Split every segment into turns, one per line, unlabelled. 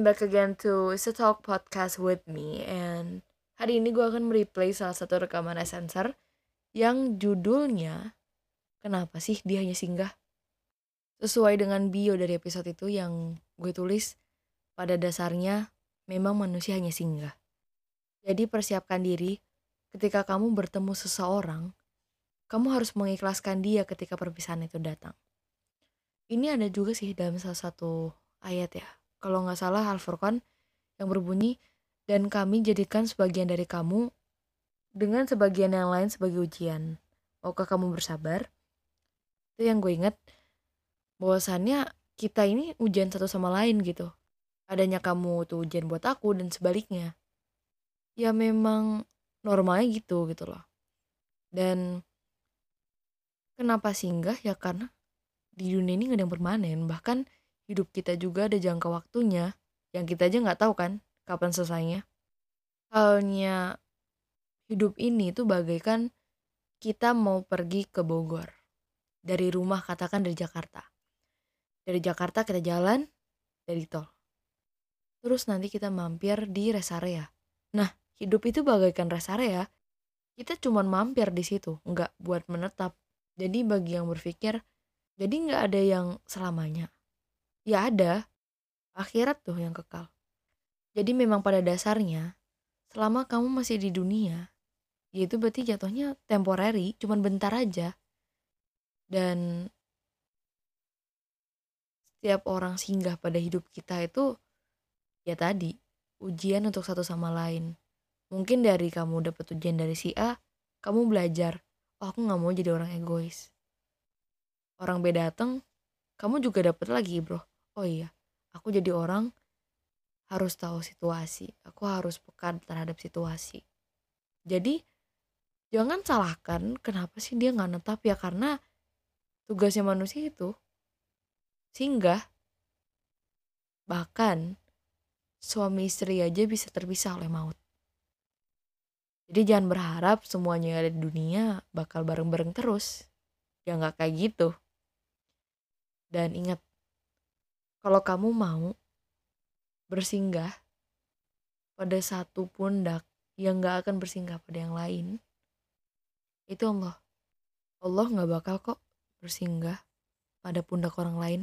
back again to Is a Talk podcast with me and hari ini gue akan mereplay salah satu rekaman Sensor yang judulnya Kenapa sih dia hanya singgah? Sesuai dengan bio dari episode itu yang gue tulis pada dasarnya memang manusia hanya singgah. Jadi persiapkan diri ketika kamu bertemu seseorang, kamu harus mengikhlaskan dia ketika perpisahan itu datang. Ini ada juga sih dalam salah satu ayat ya kalau nggak salah Al-Furqan yang berbunyi dan kami jadikan sebagian dari kamu dengan sebagian yang lain sebagai ujian. Maukah kamu bersabar? Itu yang gue inget bahwasannya kita ini ujian satu sama lain gitu. Adanya kamu tuh ujian buat aku dan sebaliknya. Ya memang normalnya gitu gitu loh. Dan kenapa singgah ya karena di dunia ini gak ada yang permanen. Bahkan hidup kita juga ada jangka waktunya yang kita aja nggak tahu kan kapan selesainya. Halnya hidup ini tuh bagaikan kita mau pergi ke Bogor. Dari rumah katakan dari Jakarta. Dari Jakarta kita jalan dari tol. Terus nanti kita mampir di rest area. Nah, hidup itu bagaikan rest area. Kita cuma mampir di situ, nggak buat menetap. Jadi bagi yang berpikir, jadi nggak ada yang selamanya ya ada akhirat tuh yang kekal. Jadi memang pada dasarnya selama kamu masih di dunia, ya itu berarti jatuhnya temporary, cuman bentar aja. Dan setiap orang singgah pada hidup kita itu ya tadi ujian untuk satu sama lain. Mungkin dari kamu dapat ujian dari si A, kamu belajar, oh aku nggak mau jadi orang egois. Orang B dateng, kamu juga dapat lagi bro. Oh iya. Aku jadi orang harus tahu situasi. Aku harus peka terhadap situasi. Jadi jangan salahkan kenapa sih dia nggak netap ya? Karena tugasnya manusia itu singgah. Bahkan suami istri aja bisa terpisah oleh maut. Jadi jangan berharap semuanya yang ada di dunia bakal bareng-bareng terus. Ya nggak kayak gitu dan ingat kalau kamu mau bersinggah pada satu pundak yang gak akan bersinggah pada yang lain, itu Allah. Allah gak bakal kok bersinggah pada pundak orang lain.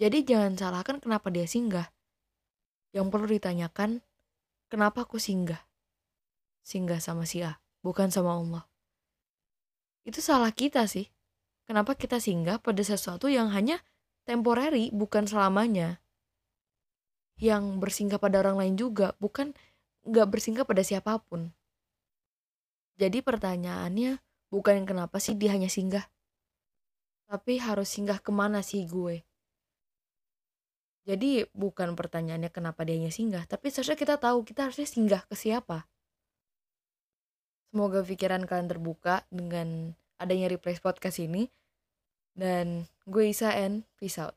Jadi jangan salahkan kenapa dia singgah. Yang perlu ditanyakan, kenapa aku singgah? Singgah sama si A, bukan sama Allah. Itu salah kita sih. Kenapa kita singgah pada sesuatu yang hanya temporary bukan selamanya? Yang bersinggah pada orang lain juga bukan nggak bersinggah pada siapa pun. Jadi pertanyaannya bukan kenapa sih dia hanya singgah tapi harus singgah ke mana sih gue? Jadi bukan pertanyaannya kenapa dia hanya singgah tapi seharusnya kita tahu kita harusnya singgah ke siapa. Semoga pikiran kalian terbuka dengan adanya replay podcast ini dan gue Isa and peace out.